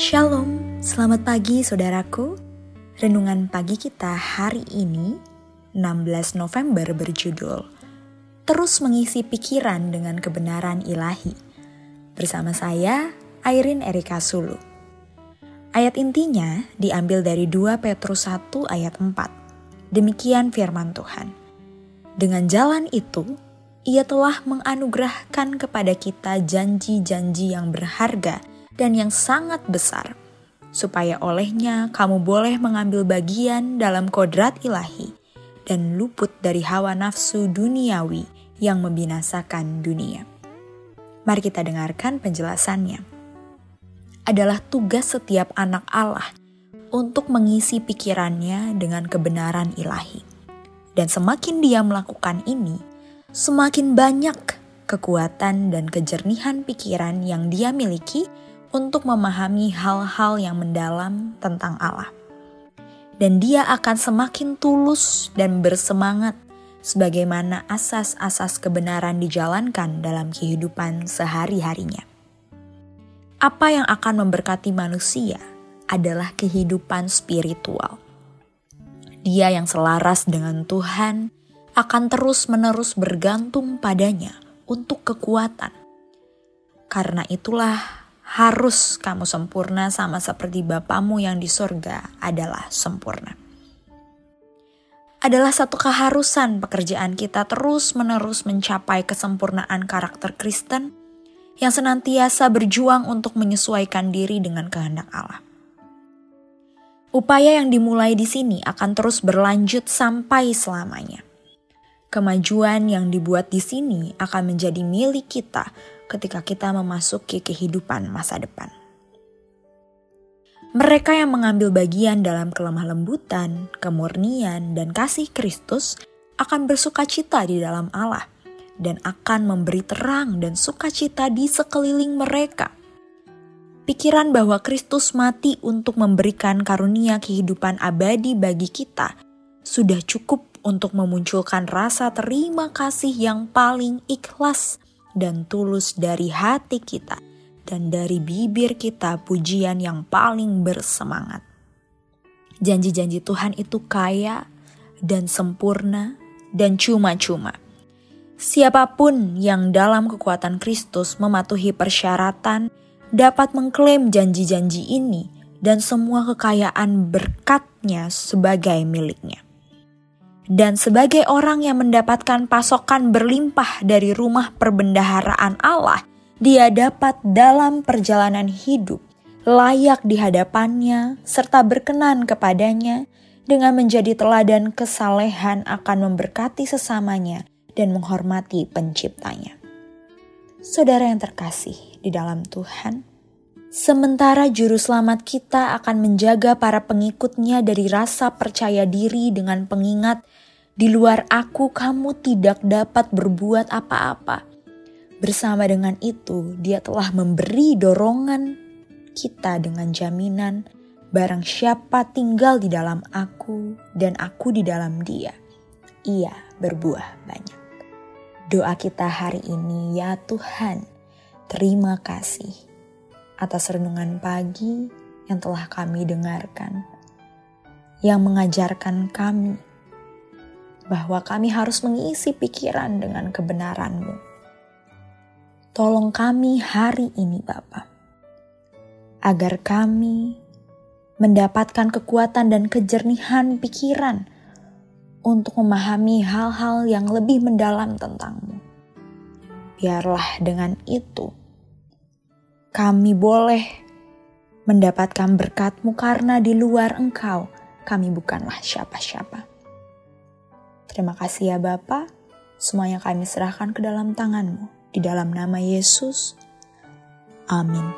Shalom, selamat pagi saudaraku. Renungan pagi kita hari ini, 16 November berjudul Terus mengisi pikiran dengan kebenaran ilahi. Bersama saya, Airin Erika Sulu. Ayat intinya diambil dari 2 Petrus 1 ayat 4. Demikian firman Tuhan. Dengan jalan itu, ia telah menganugerahkan kepada kita janji-janji yang berharga dan yang sangat besar, supaya olehnya kamu boleh mengambil bagian dalam kodrat ilahi dan luput dari hawa nafsu duniawi yang membinasakan dunia. Mari kita dengarkan penjelasannya. Adalah tugas setiap anak Allah untuk mengisi pikirannya dengan kebenaran ilahi. Dan semakin dia melakukan ini, semakin banyak kekuatan dan kejernihan pikiran yang dia miliki untuk memahami hal-hal yang mendalam tentang Allah. Dan dia akan semakin tulus dan bersemangat sebagaimana asas-asas kebenaran dijalankan dalam kehidupan sehari-harinya. Apa yang akan memberkati manusia adalah kehidupan spiritual. Dia yang selaras dengan Tuhan akan terus-menerus bergantung padanya untuk kekuatan. Karena itulah harus kamu sempurna sama seperti Bapamu yang di sorga adalah sempurna. Adalah satu keharusan pekerjaan kita terus-menerus mencapai kesempurnaan karakter Kristen yang senantiasa berjuang untuk menyesuaikan diri dengan kehendak Allah. Upaya yang dimulai di sini akan terus berlanjut sampai selamanya. Kemajuan yang dibuat di sini akan menjadi milik kita ketika kita memasuki kehidupan masa depan. Mereka yang mengambil bagian dalam kelemah lembutan, kemurnian, dan kasih Kristus akan bersuka cita di dalam Allah dan akan memberi terang dan sukacita di sekeliling mereka. Pikiran bahwa Kristus mati untuk memberikan karunia kehidupan abadi bagi kita sudah cukup untuk memunculkan rasa terima kasih yang paling ikhlas dan tulus dari hati kita dan dari bibir kita pujian yang paling bersemangat. Janji-janji Tuhan itu kaya dan sempurna dan cuma-cuma. Siapa pun yang dalam kekuatan Kristus mematuhi persyaratan dapat mengklaim janji-janji ini dan semua kekayaan berkatnya sebagai miliknya. Dan sebagai orang yang mendapatkan pasokan berlimpah dari rumah perbendaharaan Allah, dia dapat dalam perjalanan hidup layak di hadapannya serta berkenan kepadanya dengan menjadi teladan kesalehan akan memberkati sesamanya dan menghormati penciptanya. Saudara yang terkasih di dalam Tuhan, Sementara juru selamat kita akan menjaga para pengikutnya dari rasa percaya diri dengan pengingat di luar aku, kamu tidak dapat berbuat apa-apa. Bersama dengan itu, Dia telah memberi dorongan kita dengan jaminan barang siapa tinggal di dalam aku dan aku di dalam Dia, ia berbuah banyak. Doa kita hari ini, ya Tuhan, terima kasih atas renungan pagi yang telah kami dengarkan, yang mengajarkan kami bahwa kami harus mengisi pikiran dengan kebenaran-Mu. Tolong kami hari ini Bapa, agar kami mendapatkan kekuatan dan kejernihan pikiran untuk memahami hal-hal yang lebih mendalam tentang-Mu. Biarlah dengan itu kami boleh mendapatkan berkat-Mu karena di luar Engkau kami bukanlah siapa-siapa. Terima kasih ya Bapa, semuanya kami serahkan ke dalam tanganmu. Di dalam nama Yesus. Amin.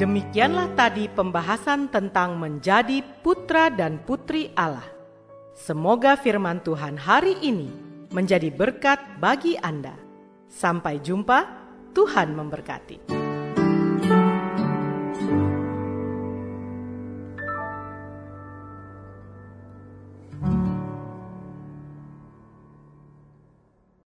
Demikianlah tadi pembahasan tentang menjadi putra dan putri Allah. Semoga firman Tuhan hari ini menjadi berkat bagi Anda. Sampai jumpa, Tuhan memberkati.